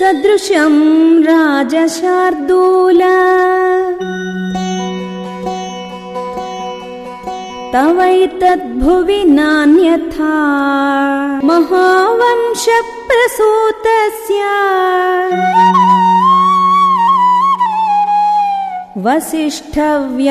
सदृशम् राजशार्दूल। तवैतद्भुवि नान्यथा। महावंशप्रसूतस्य। वसिष्ठव्यपदेशिनः।